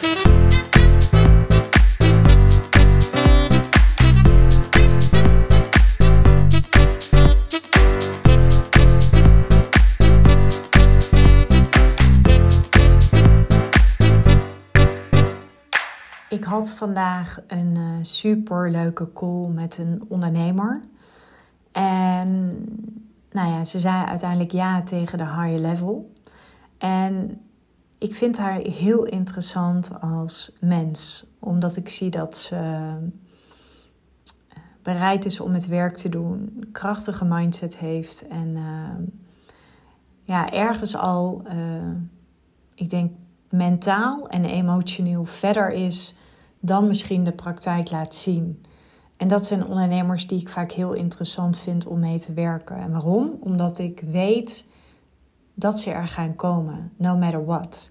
Ik had vandaag een uh, super leuke call met een ondernemer. En nou ja, ze zei uiteindelijk ja tegen de higher level. En ik vind haar heel interessant als mens, omdat ik zie dat ze eh, bereid is om het werk te doen, krachtige mindset heeft en uh, ja, ergens al, uh, ik denk, mentaal en emotioneel verder is dan misschien de praktijk laat zien. En dat zijn ondernemers die ik vaak heel interessant vind om mee te werken. En waarom? Omdat ik weet dat ze er gaan komen, no matter what.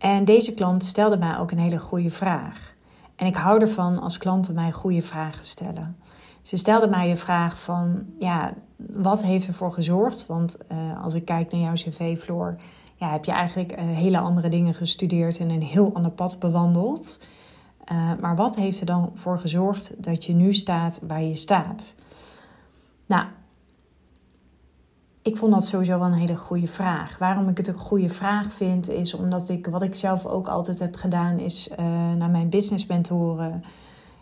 En deze klant stelde mij ook een hele goede vraag. En ik hou ervan als klanten mij goede vragen stellen. Ze stelde mij de vraag van, ja, wat heeft ervoor gezorgd? Want uh, als ik kijk naar jouw cv-floor, ja, heb je eigenlijk uh, hele andere dingen gestudeerd en een heel ander pad bewandeld. Uh, maar wat heeft er dan voor gezorgd dat je nu staat waar je staat? Nou, ik vond dat sowieso wel een hele goede vraag. Waarom ik het een goede vraag vind, is omdat ik, wat ik zelf ook altijd heb gedaan, is uh, naar mijn business mentoren.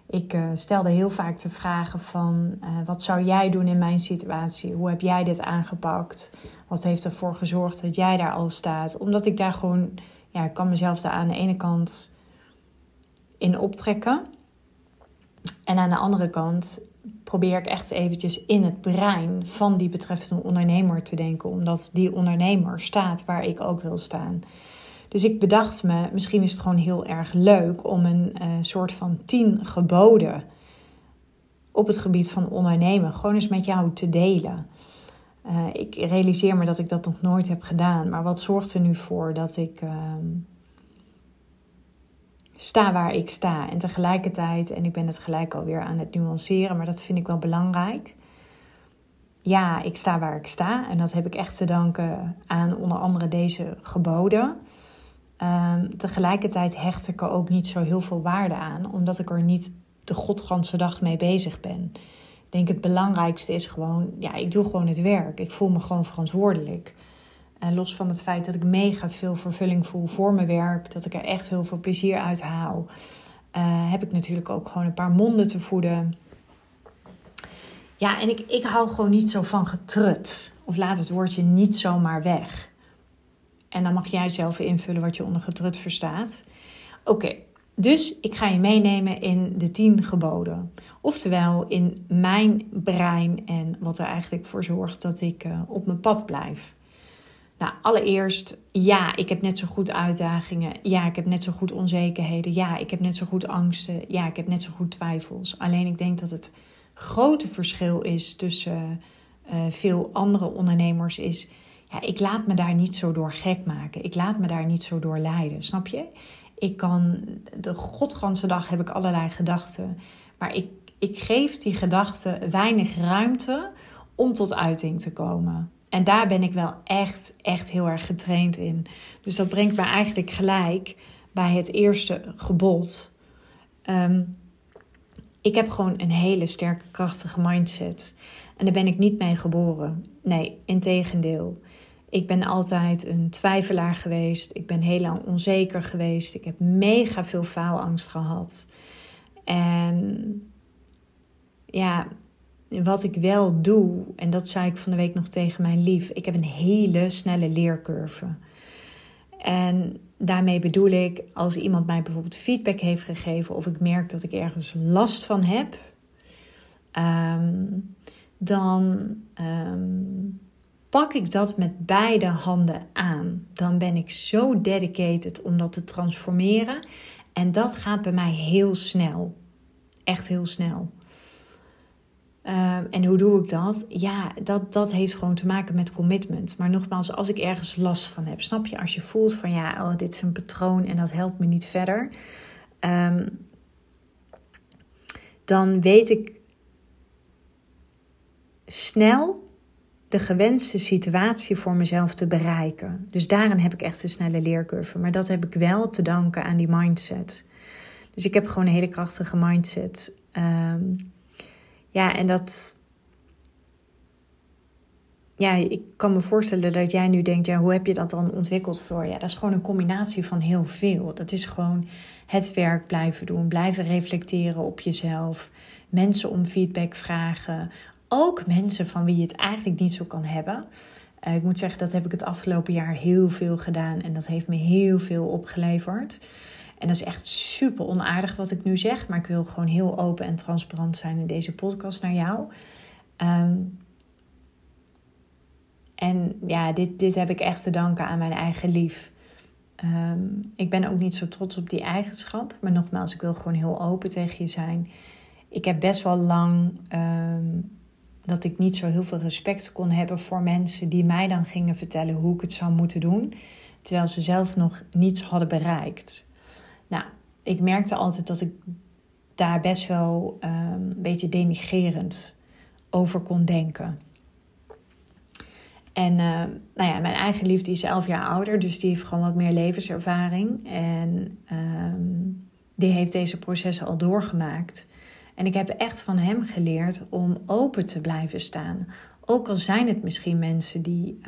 Ik uh, stelde heel vaak de vragen van, uh, wat zou jij doen in mijn situatie? Hoe heb jij dit aangepakt? Wat heeft ervoor gezorgd dat jij daar al staat? Omdat ik daar gewoon, ja, ik kan mezelf daar aan de ene kant in optrekken. En aan de andere kant probeer ik echt eventjes in het brein van die betreffende ondernemer te denken, omdat die ondernemer staat waar ik ook wil staan. Dus ik bedacht me, misschien is het gewoon heel erg leuk om een uh, soort van tien geboden op het gebied van ondernemen gewoon eens met jou te delen. Uh, ik realiseer me dat ik dat nog nooit heb gedaan, maar wat zorgt er nu voor dat ik. Uh, sta waar ik sta. En tegelijkertijd, en ik ben het gelijk alweer aan het nuanceren, maar dat vind ik wel belangrijk. Ja, ik sta waar ik sta. En dat heb ik echt te danken aan onder andere deze geboden. Um, tegelijkertijd hecht ik er ook niet zo heel veel waarde aan, omdat ik er niet de godganse dag mee bezig ben. Ik denk het belangrijkste is gewoon, ja, ik doe gewoon het werk. Ik voel me gewoon verantwoordelijk. Los van het feit dat ik mega veel vervulling voel voor mijn werk, dat ik er echt heel veel plezier uit haal, uh, heb ik natuurlijk ook gewoon een paar monden te voeden. Ja, en ik, ik hou gewoon niet zo van getrut. Of laat het woordje niet zomaar weg. En dan mag jij zelf invullen wat je onder getrut verstaat. Oké, dus ik ga je meenemen in de tien geboden. Oftewel in mijn brein en wat er eigenlijk voor zorgt dat ik uh, op mijn pad blijf. Nou, allereerst, ja, ik heb net zo goed uitdagingen. Ja, ik heb net zo goed onzekerheden. Ja, ik heb net zo goed angsten. Ja, ik heb net zo goed twijfels. Alleen ik denk dat het grote verschil is tussen uh, veel andere ondernemers is... Ja, ik laat me daar niet zo door gek maken. Ik laat me daar niet zo door leiden, snap je? Ik kan, de godganse dag heb ik allerlei gedachten. Maar ik, ik geef die gedachten weinig ruimte om tot uiting te komen. En daar ben ik wel echt, echt heel erg getraind in. Dus dat brengt me eigenlijk gelijk bij het eerste gebod. Um, ik heb gewoon een hele sterke, krachtige mindset. En daar ben ik niet mee geboren. Nee, integendeel. Ik ben altijd een twijfelaar geweest. Ik ben heel lang onzeker geweest. Ik heb mega veel faalangst gehad. En ja, wat ik wel doe, en dat zei ik van de week nog tegen mijn lief, ik heb een hele snelle leercurve. En daarmee bedoel ik, als iemand mij bijvoorbeeld feedback heeft gegeven of ik merk dat ik ergens last van heb, um, dan um, pak ik dat met beide handen aan. Dan ben ik zo dedicated om dat te transformeren. En dat gaat bij mij heel snel. Echt heel snel. Um, en hoe doe ik dat? Ja, dat, dat heeft gewoon te maken met commitment. Maar nogmaals, als ik ergens last van heb, snap je? Als je voelt van ja, oh, dit is een patroon en dat helpt me niet verder. Um, dan weet ik snel de gewenste situatie voor mezelf te bereiken. Dus daarin heb ik echt een snelle leercurve. Maar dat heb ik wel te danken aan die mindset. Dus ik heb gewoon een hele krachtige mindset. Ehm, ja, en dat. Ja, ik kan me voorstellen dat jij nu denkt: ja, hoe heb je dat dan ontwikkeld, voor? Ja, dat is gewoon een combinatie van heel veel. Dat is gewoon het werk blijven doen, blijven reflecteren op jezelf, mensen om feedback vragen, ook mensen van wie je het eigenlijk niet zo kan hebben. Uh, ik moet zeggen, dat heb ik het afgelopen jaar heel veel gedaan en dat heeft me heel veel opgeleverd. En dat is echt super onaardig wat ik nu zeg, maar ik wil gewoon heel open en transparant zijn in deze podcast naar jou. Um, en ja, dit, dit heb ik echt te danken aan mijn eigen lief. Um, ik ben ook niet zo trots op die eigenschap, maar nogmaals, ik wil gewoon heel open tegen je zijn. Ik heb best wel lang um, dat ik niet zo heel veel respect kon hebben voor mensen die mij dan gingen vertellen hoe ik het zou moeten doen, terwijl ze zelf nog niets hadden bereikt. Nou, ik merkte altijd dat ik daar best wel um, een beetje denigerend over kon denken. En uh, nou ja, mijn eigen liefde is elf jaar ouder, dus die heeft gewoon wat meer levenservaring. En um, die heeft deze processen al doorgemaakt. En ik heb echt van hem geleerd om open te blijven staan. Ook al zijn het misschien mensen die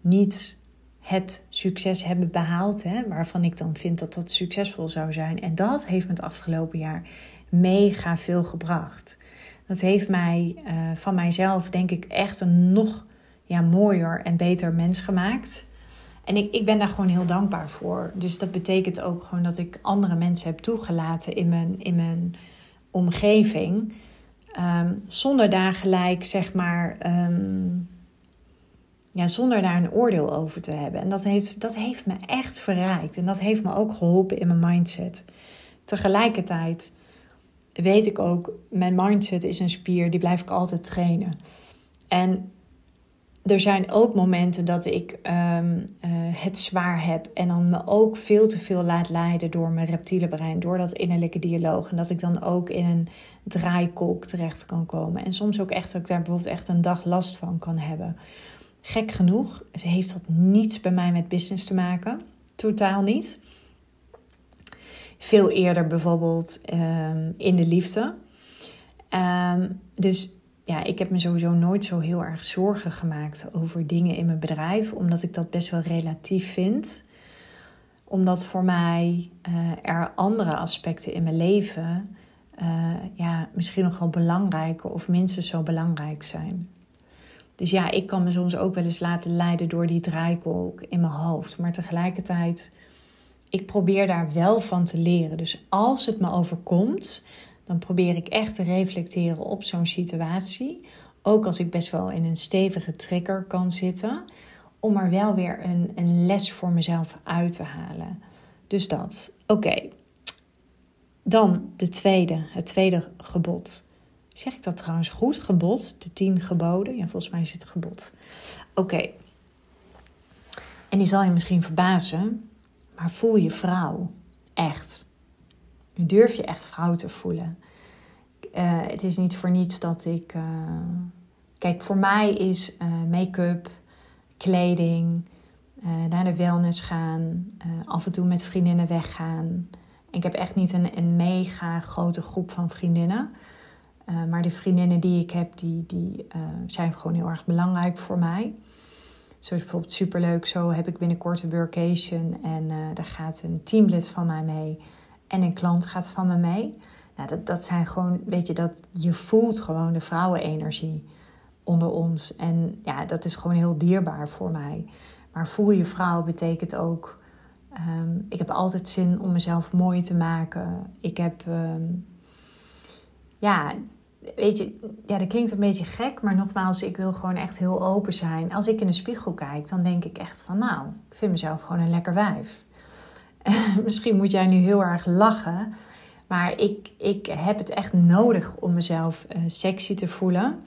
niet het succes hebben behaald, hè, waarvan ik dan vind dat dat succesvol zou zijn. En dat heeft me het afgelopen jaar mega veel gebracht. Dat heeft mij uh, van mijzelf, denk ik, echt een nog ja, mooier en beter mens gemaakt. En ik, ik ben daar gewoon heel dankbaar voor. Dus dat betekent ook gewoon dat ik andere mensen heb toegelaten in mijn, in mijn omgeving. Um, zonder daar gelijk, zeg maar, um, ja, zonder daar een oordeel over te hebben. En dat heeft, dat heeft me echt verrijkt. En dat heeft me ook geholpen in mijn mindset. Tegelijkertijd weet ik ook, mijn mindset is een spier, die blijf ik altijd trainen. En er zijn ook momenten dat ik um, uh, het zwaar heb en dan me ook veel te veel laat leiden door mijn reptiele brein, door dat innerlijke dialoog. En dat ik dan ook in een draaikolk terecht kan komen. En soms ook echt dat ik daar bijvoorbeeld echt een dag last van kan hebben. Gek genoeg heeft dat niets bij mij met business te maken. Totaal niet. Veel eerder bijvoorbeeld um, in de liefde. Um, dus ja, ik heb me sowieso nooit zo heel erg zorgen gemaakt over dingen in mijn bedrijf, omdat ik dat best wel relatief vind. Omdat voor mij uh, er andere aspecten in mijn leven uh, ja, misschien nogal belangrijker of minstens zo belangrijk zijn. Dus ja, ik kan me soms ook wel eens laten leiden door die draaikolk in mijn hoofd. Maar tegelijkertijd, ik probeer daar wel van te leren. Dus als het me overkomt, dan probeer ik echt te reflecteren op zo'n situatie. Ook als ik best wel in een stevige trigger kan zitten. Om er wel weer een, een les voor mezelf uit te halen. Dus dat. Oké. Dan de tweede, het tweede gebod. Zeg ik dat trouwens goed? Gebod, de tien geboden. Ja, volgens mij is het gebod. Oké. En die zal je misschien verbazen, maar voel je vrouw. Echt. Durf je echt vrouw te voelen. Uh, het is niet voor niets dat ik. Uh, kijk, voor mij is uh, make-up, kleding, naar de wellness gaan, af en toe met vriendinnen weggaan. Ik heb echt niet een, een mega grote groep van vriendinnen. Maar de vriendinnen die ik heb, die, die zijn gewoon heel erg belangrijk voor mij. Zo is bijvoorbeeld superleuk. Zo heb ik binnenkort een workation en daar gaat een teamlid van mij mee en een klant gaat van me mee. Nou, dat, dat zijn gewoon, weet je, dat je voelt gewoon de vrouwenenergie onder ons. En ja, dat is gewoon heel dierbaar voor mij. Maar voel je vrouw betekent ook, um, ik heb altijd zin om mezelf mooi te maken. Ik heb, um, ja, weet je, ja, dat klinkt een beetje gek, maar nogmaals, ik wil gewoon echt heel open zijn. Als ik in de spiegel kijk, dan denk ik echt van, nou, ik vind mezelf gewoon een lekker wijf. Misschien moet jij nu heel erg lachen. Maar ik, ik heb het echt nodig om mezelf uh, sexy te voelen.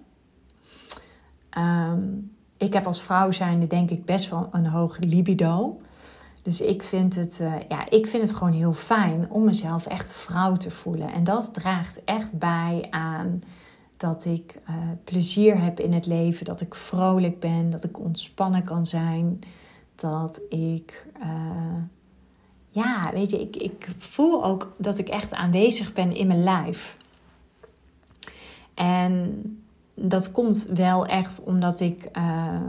Um, ik heb als vrouw zijnde denk ik best wel een hoog libido. Dus ik vind, het, uh, ja, ik vind het gewoon heel fijn om mezelf echt vrouw te voelen. En dat draagt echt bij aan Dat ik uh, plezier heb in het leven. Dat ik vrolijk ben. Dat ik ontspannen kan zijn. Dat ik. Uh, ja, weet je, ik, ik voel ook dat ik echt aanwezig ben in mijn lijf. En dat komt wel echt omdat ik uh,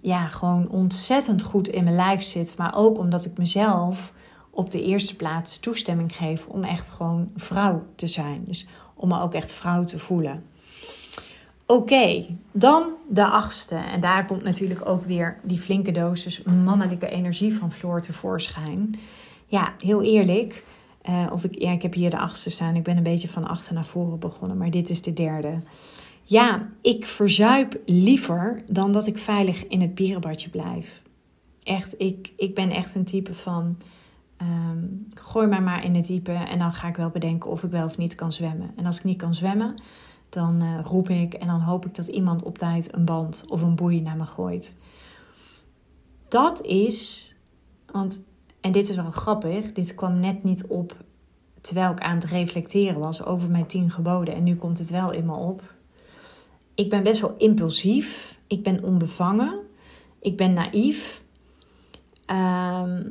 ja, gewoon ontzettend goed in mijn lijf zit. Maar ook omdat ik mezelf op de eerste plaats toestemming geef om echt gewoon vrouw te zijn. Dus om me ook echt vrouw te voelen. Oké, dan de achtste. En daar komt natuurlijk ook weer die flinke dosis mannelijke energie van Floor tevoorschijn. Ja, heel eerlijk. Uh, of ik, ja, ik heb hier de achtste staan. Ik ben een beetje van achter naar voren begonnen, maar dit is de derde. Ja, ik verzuip liever dan dat ik veilig in het bierenbadje blijf. Echt, ik, ik ben echt een type van. Um, gooi mij maar in het diepe en dan ga ik wel bedenken of ik wel of niet kan zwemmen. En als ik niet kan zwemmen, dan uh, roep ik en dan hoop ik dat iemand op tijd een band of een boei naar me gooit. Dat is, want, en dit is wel grappig, dit kwam net niet op terwijl ik aan het reflecteren was over mijn tien geboden. En nu komt het wel in me op ik ben best wel impulsief. Ik ben onbevangen. Ik ben naïef. Ehm,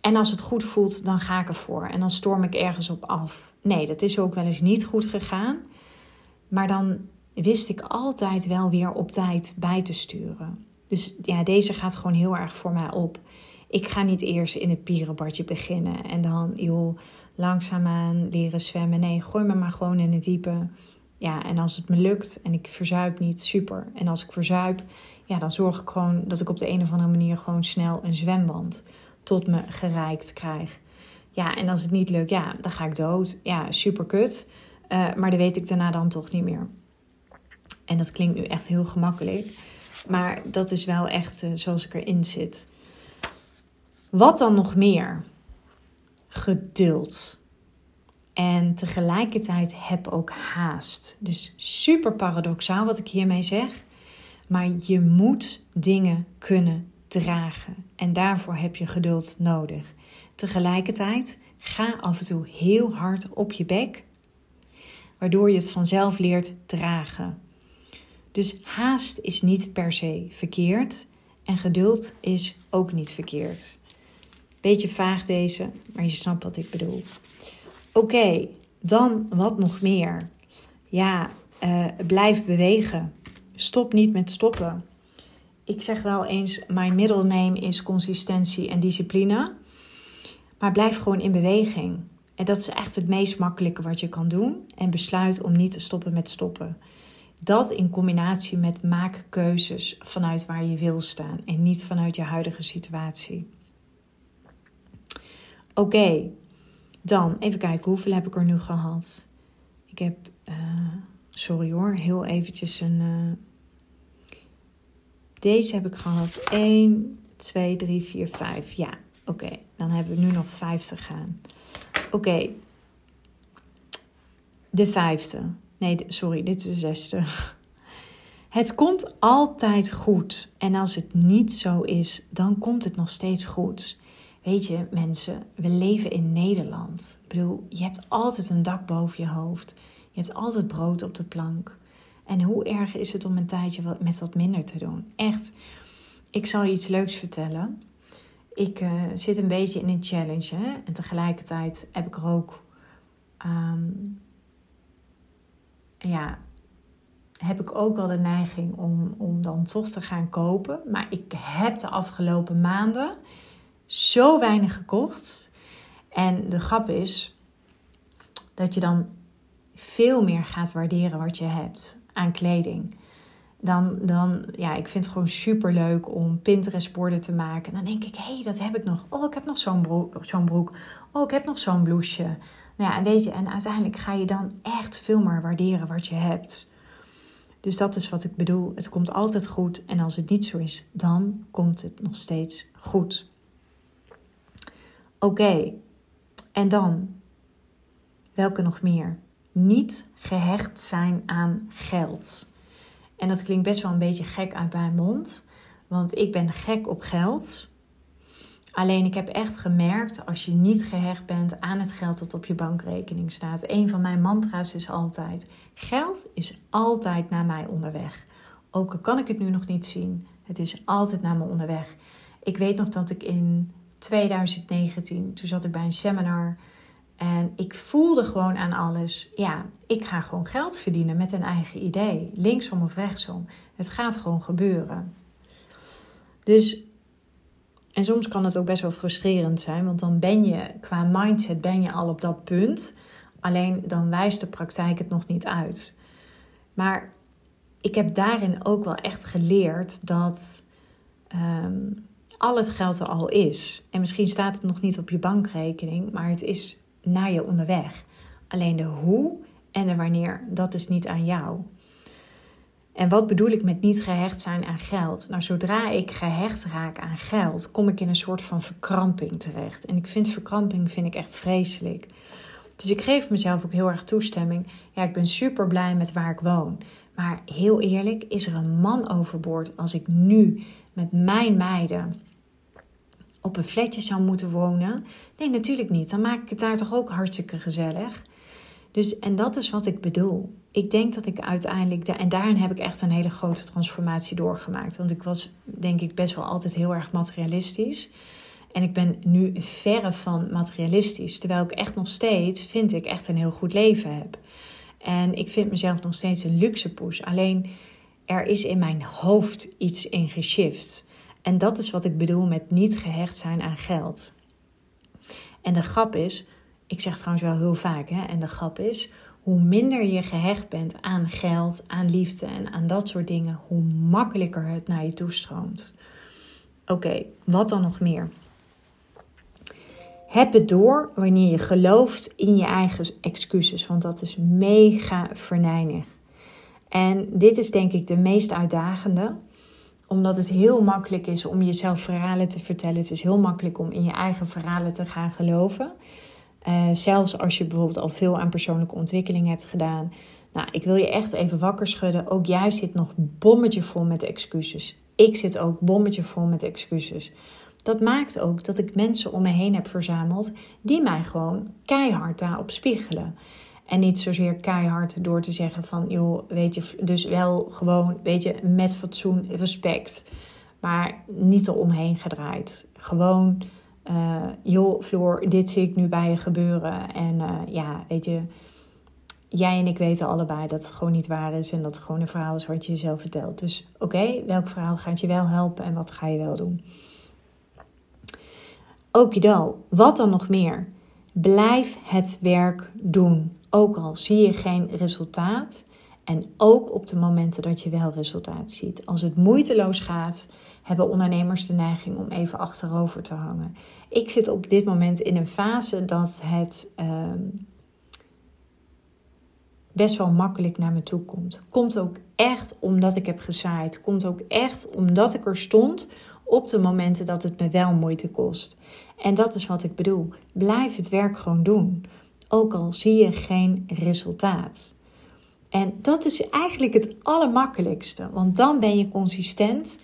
en als het goed voelt, dan ga ik ervoor. En dan storm ik ergens op af. Nee, dat is ook wel eens niet goed gegaan. Maar dan wist ik altijd wel weer op tijd bij te sturen. Dus ja, deze gaat gewoon heel erg voor mij op. Ik ga niet eerst in het pierenbadje beginnen en dan, joh, langzaamaan leren zwemmen. Nee, gooi me maar gewoon in het diepe ja, en als het me lukt en ik verzuip niet, super. En als ik verzuip, ja, dan zorg ik gewoon dat ik op de een of andere manier gewoon snel een zwemband tot me gereikt krijg. Ja, en als het niet lukt, ja, dan ga ik dood. Ja, super kut. Uh, maar dat weet ik daarna dan toch niet meer. En dat klinkt nu echt heel gemakkelijk. Maar dat is wel echt uh, zoals ik erin zit. Wat dan nog meer? Geduld. En tegelijkertijd heb ook haast. Dus super paradoxaal wat ik hiermee zeg. Maar je moet dingen kunnen dragen. En daarvoor heb je geduld nodig. Tegelijkertijd ga af en toe heel hard op je bek. Waardoor je het vanzelf leert dragen. Dus haast is niet per se verkeerd. En geduld is ook niet verkeerd. Beetje vaag deze, maar je snapt wat ik bedoel. Oké, dan wat nog meer? Ja, uh, blijf bewegen. Stop niet met stoppen. Ik zeg wel eens, mijn middelname is consistentie en discipline. Maar blijf gewoon in beweging. En dat is echt het meest makkelijke wat je kan doen. En besluit om niet te stoppen met stoppen. Dat in combinatie met maken keuzes vanuit waar je wil staan en niet vanuit je huidige situatie. Oké, dan, even kijken, hoeveel heb ik er nu gehad? Ik heb, uh, sorry hoor, heel eventjes een... Uh, deze heb ik gehad. 1, 2, 3, 4, 5. Ja, oké. Dan hebben we nu nog 5 te gaan. Oké. Okay. De vijfde. Nee, sorry, dit is de zesde. Het komt altijd goed. En als het niet zo is, dan komt het nog steeds goed. Weet je, mensen, we leven in Nederland. Ik bedoel, je hebt altijd een dak boven je hoofd. Je hebt altijd brood op de plank. En hoe erg is het om een tijdje met wat minder te doen? Echt, ik zal je iets leuks vertellen. Ik uh, zit een beetje in een challenge. Hè? En tegelijkertijd heb ik er ook. Um, ja, heb ik ook wel de neiging om, om dan toch te gaan kopen. Maar ik heb de afgelopen maanden zo weinig gekocht. En de grap is dat je dan veel meer gaat waarderen wat je hebt aan kleding. Dan, dan ja, ik vind het gewoon super leuk om Pinterest-borden te maken. En dan denk ik, hé, hey, dat heb ik nog. Oh, ik heb nog zo'n broek. Oh, ik heb nog zo'n blouseje. Nou ja, en weet je, en uiteindelijk ga je dan echt veel meer waarderen wat je hebt. Dus dat is wat ik bedoel. Het komt altijd goed. En als het niet zo is, dan komt het nog steeds goed. Oké, en dan? Welke nog meer? Niet gehecht zijn aan geld. En dat klinkt best wel een beetje gek uit mijn mond, want ik ben gek op geld. Alleen ik heb echt gemerkt, als je niet gehecht bent aan het geld dat op je bankrekening staat. Een van mijn mantra's is altijd: geld is altijd naar mij onderweg. Ook al kan ik het nu nog niet zien, het is altijd naar me onderweg. Ik weet nog dat ik in 2019, toen zat ik bij een seminar en ik voelde gewoon aan alles, ja, ik ga gewoon geld verdienen met een eigen idee, linksom of rechtsom. Het gaat gewoon gebeuren. Dus, en soms kan het ook best wel frustrerend zijn, want dan ben je qua mindset ben je al op dat punt. Alleen dan wijst de praktijk het nog niet uit. Maar ik heb daarin ook wel echt geleerd dat ehm, al het geld er al is. En misschien staat het nog niet op je bankrekening, maar het is naar je onderweg. Alleen de hoe en de wanneer, dat is niet aan jou. En wat bedoel ik met niet gehecht zijn aan geld? Nou, zodra ik gehecht raak aan geld, kom ik in een soort van verkramping terecht. En ik vind verkramping vind ik echt vreselijk. Dus ik geef mezelf ook heel erg toestemming. Ja, ik ben super blij met waar ik woon. Maar heel eerlijk, is er een man overboord als ik nu met mijn meiden op een flatje zou moeten wonen? Nee, natuurlijk niet. Dan maak ik het daar toch ook hartstikke gezellig. Dus, en dat is wat ik bedoel. Ik denk dat ik uiteindelijk, en daarin heb ik echt een hele grote transformatie doorgemaakt. Want ik was, denk ik, best wel altijd heel erg materialistisch. En ik ben nu verre van materialistisch. Terwijl ik echt nog steeds, vind ik, echt een heel goed leven heb. En ik vind mezelf nog steeds een luxe poes. Alleen er is in mijn hoofd iets in geshift. En dat is wat ik bedoel met niet gehecht zijn aan geld. En de grap is, ik zeg trouwens wel heel vaak, hè, en de grap is, hoe minder je gehecht bent aan geld, aan liefde en aan dat soort dingen, hoe makkelijker het naar je toestroomt. Oké, wat dan nog meer? Heb het door wanneer je gelooft in je eigen excuses, want dat is mega verneinig. En dit is denk ik de meest uitdagende, omdat het heel makkelijk is om jezelf verhalen te vertellen. Het is heel makkelijk om in je eigen verhalen te gaan geloven. Uh, zelfs als je bijvoorbeeld al veel aan persoonlijke ontwikkeling hebt gedaan. Nou, ik wil je echt even wakker schudden. Ook jij zit nog bommetje vol met excuses. Ik zit ook bommetje vol met excuses. Dat maakt ook dat ik mensen om me heen heb verzameld die mij gewoon keihard daarop spiegelen. En niet zozeer keihard door te zeggen van, joh, weet je, dus wel gewoon, weet je, met fatsoen, respect. Maar niet eromheen gedraaid. Gewoon, uh, joh, Floor, dit zie ik nu bij je gebeuren. En uh, ja, weet je, jij en ik weten allebei dat het gewoon niet waar is. En dat het gewoon een verhaal is wat je jezelf vertelt. Dus oké, welk verhaal gaat je wel helpen en wat ga je wel doen? Okido, wat dan nog meer? Blijf het werk doen. Ook al zie je geen resultaat. En ook op de momenten dat je wel resultaat ziet. Als het moeiteloos gaat, hebben ondernemers de neiging om even achterover te hangen. Ik zit op dit moment in een fase dat het ehm, best wel makkelijk naar me toe komt. Komt ook echt omdat ik heb gezaaid. Komt ook echt omdat ik er stond op de momenten dat het me wel moeite kost. En dat is wat ik bedoel. Blijf het werk gewoon doen. Ook al zie je geen resultaat. En dat is eigenlijk het allermakkelijkste, want dan ben je consistent.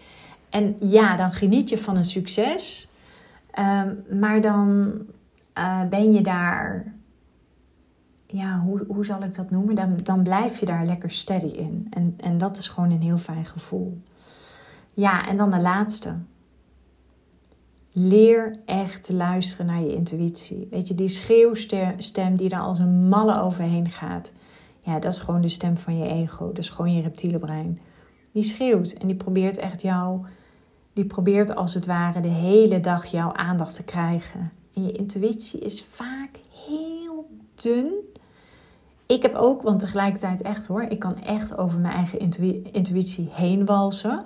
En ja, dan geniet je van een succes. Ehm, maar dan uh, ben je daar, ja, hoe, hoe zal ik dat noemen? Dan, dan blijf je daar lekker steady in. En, en dat is gewoon een heel fijn gevoel. Ja, en dan de laatste. Leer echt te luisteren naar je intuïtie. Weet je, die schreeuwstem die daar als een malle overheen gaat. Ja, dat is gewoon de stem van je ego. Dus gewoon je reptiele brein. Die schreeuwt en die probeert echt jou... Die probeert als het ware de hele dag jouw aandacht te krijgen. En je intuïtie is vaak heel dun. Ik heb ook, want tegelijkertijd echt hoor... Ik kan echt over mijn eigen intuïtie heen walsen.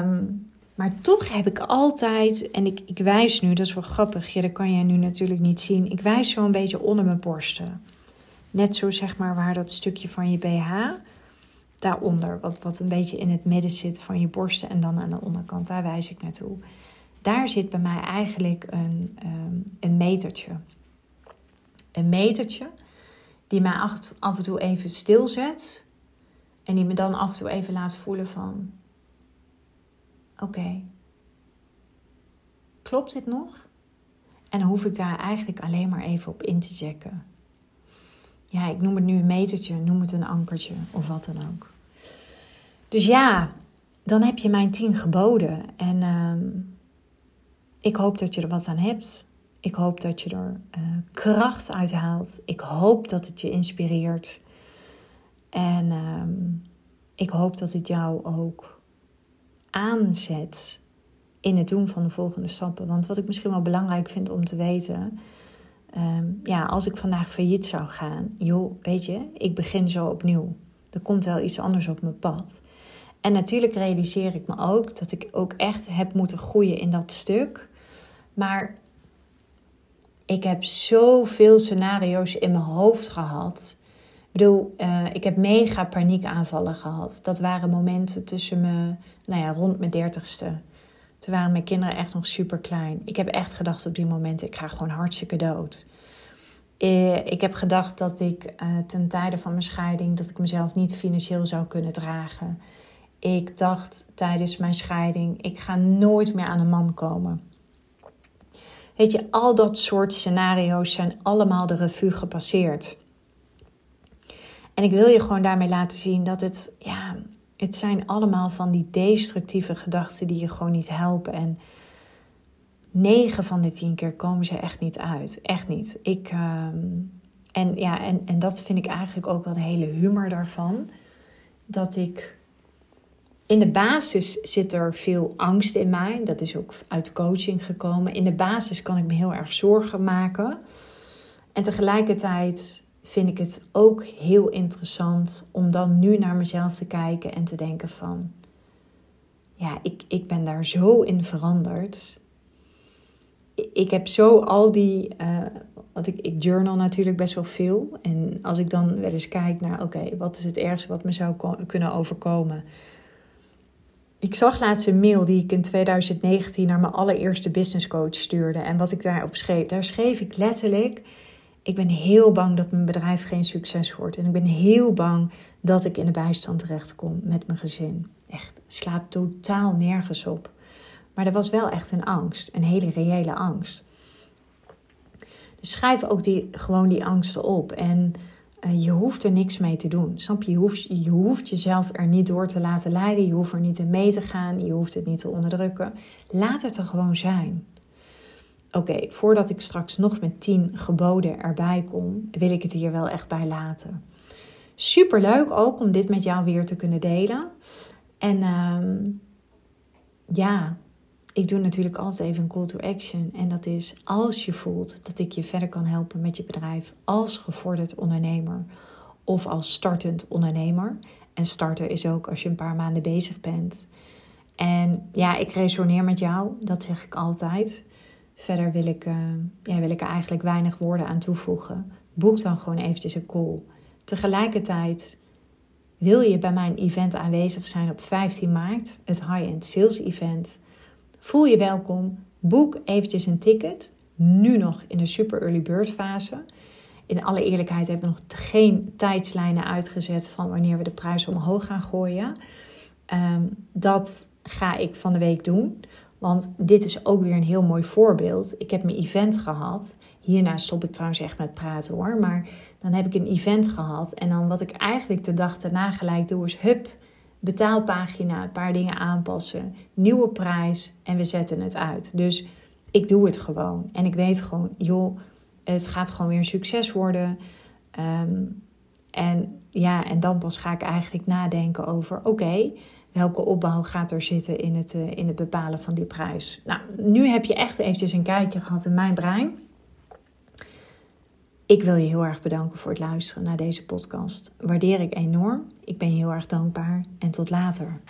Um, maar toch heb ik altijd, en ik, ik wijs nu, dat is wel grappig, ja, dat kan jij nu natuurlijk niet zien. Ik wijs zo een beetje onder mijn borsten. Net zo zeg maar waar dat stukje van je BH, daaronder, wat, wat een beetje in het midden zit van je borsten en dan aan de onderkant, daar wijs ik naartoe. Daar zit bij mij eigenlijk een, um, een metertje. Een metertje die mij af en toe even stilzet en die me dan af en toe even laat voelen van Oké. klopt dit nog? En hoef ik daar eigenlijk alleen maar even op in te checken. Ja, ik noem het nu een metertje, noem het een ankertje of wat dan ook. Dus ja, dan heb je mijn tien geboden. En ehm, ik hoop dat je er wat aan hebt. Ik hoop dat je er uh, kracht uit haalt. Ik hoop dat het je inspireert. En ehm, ik hoop dat het jou ook aanzet in het doen van de volgende stappen. Want wat ik misschien wel belangrijk vind om te weten. Ehm, ja, als ik vandaag failliet zou gaan, joh, weet je, ik begin zo opnieuw. Er komt wel iets anders op mijn pad. En natuurlijk realiseer ik me ook dat ik ook echt heb moeten groeien in dat stuk. Maar ik heb zoveel scenario's in mijn hoofd gehad. Bedoel, uh, ik heb mega paniekaanvallen gehad. Dat waren momenten tussen me, nou ja, rond mijn dertigste. Toen waren mijn kinderen echt nog super klein. Ik heb echt gedacht op die momenten, ik ga gewoon hartstikke dood. Eh, ik heb gedacht dat ik uh, ten tijde van mijn scheiding, dat ik mezelf niet financieel zou kunnen dragen. Ik dacht tijdens mijn scheiding, ik ga nooit meer aan een man komen. Weet je, al dat soort scenario's zijn allemaal de revue gepasseerd. En ik wil je gewoon daarmee laten zien dat het, ja, het zijn allemaal van die destructieve gedachten die je gewoon niet helpen. En 9 van de 10 keer komen ze echt niet uit. Echt niet. Ik, ehm, en ja, en, en dat vind ik eigenlijk ook wel de hele humor daarvan. Dat ik in de basis zit er veel angst in mij. Dat is ook uit coaching gekomen. In de basis kan ik me heel erg zorgen maken. En tegelijkertijd vind ik het ook heel interessant om dan nu naar mezelf te kijken en te denken van... Ja, ik, ik ben daar zo in veranderd. Ik heb zo al die... Uh, want ik, ik journal natuurlijk best wel veel. En als ik dan wel eens kijk naar... Oké, wat is het ergste wat me zou kunnen overkomen ik zag laatst een mail die ik in 2019 naar mijn allereerste business coach stuurde. En wat ik daarop schreef, daar schreef ik letterlijk: Ik ben heel bang dat mijn bedrijf geen succes wordt. En ik ben heel bang dat ik in de bijstand terechtkom met mijn gezin. Echt, slaat totaal nergens op. Maar er was wel echt een angst, een hele reële angst. Dus schrijf ook die, gewoon die angsten op. En eh, je hoeft er niks mee te doen. Snap je? Je hoeft, je hoeft jezelf er niet door te laten leiden. Je hoeft er niet in mee te gaan. Je hoeft het niet te onderdrukken. Laat het er gewoon zijn. Oké, voordat ik straks nog met tien geboden erbij kom, wil ik het hier wel echt bij laten. Super leuk ook om dit met jou weer te kunnen delen. En uh, ja, ik doe natuurlijk altijd even een call to action. En dat is als je voelt dat ik je verder kan helpen met je bedrijf als gevorderd ondernemer of als startend ondernemer. En starten is ook als je een paar maanden bezig bent. En ja, ik resoneer met jou, dat zeg ik altijd. Verder wil ik, uh, ja, wil ik er eigenlijk weinig woorden aan toevoegen. Boek dan gewoon eventjes een call. Tegelijkertijd wil je bij mijn event aanwezig zijn op 15 maart, het High-End Sales Event. Voel je welkom. Boek eventjes een ticket. Nu nog in de super early bird fase. In alle eerlijkheid hebben we nog geen tijdslijnen uitgezet van wanneer we de prijs omhoog gaan gooien. Ehm, dat ga ik van de week doen. Want dit is ook weer een heel mooi voorbeeld. Ik heb mijn event gehad. Hierna stop ik trouwens echt met praten hoor. Maar dan heb ik een event gehad. En dan wat ik eigenlijk de dag daarna gelijk doe is... Hup, betaalpagina, een paar dingen aanpassen, nieuwe prijs en we zetten het uit. Dus ik doe het gewoon. En ik weet gewoon, joh, het gaat gewoon weer een succes worden. Ehm, en ja, en dan pas ga ik eigenlijk nadenken over, oké, welke opbouw gaat er zitten in het, uh, in het bepalen van die prijs. Nou, nu heb je echt eventjes een kijkje gehad in mijn brein. Ik wil je heel erg bedanken voor het luisteren naar deze podcast. Waardeer ik enorm. Ik ben heel erg dankbaar en tot later.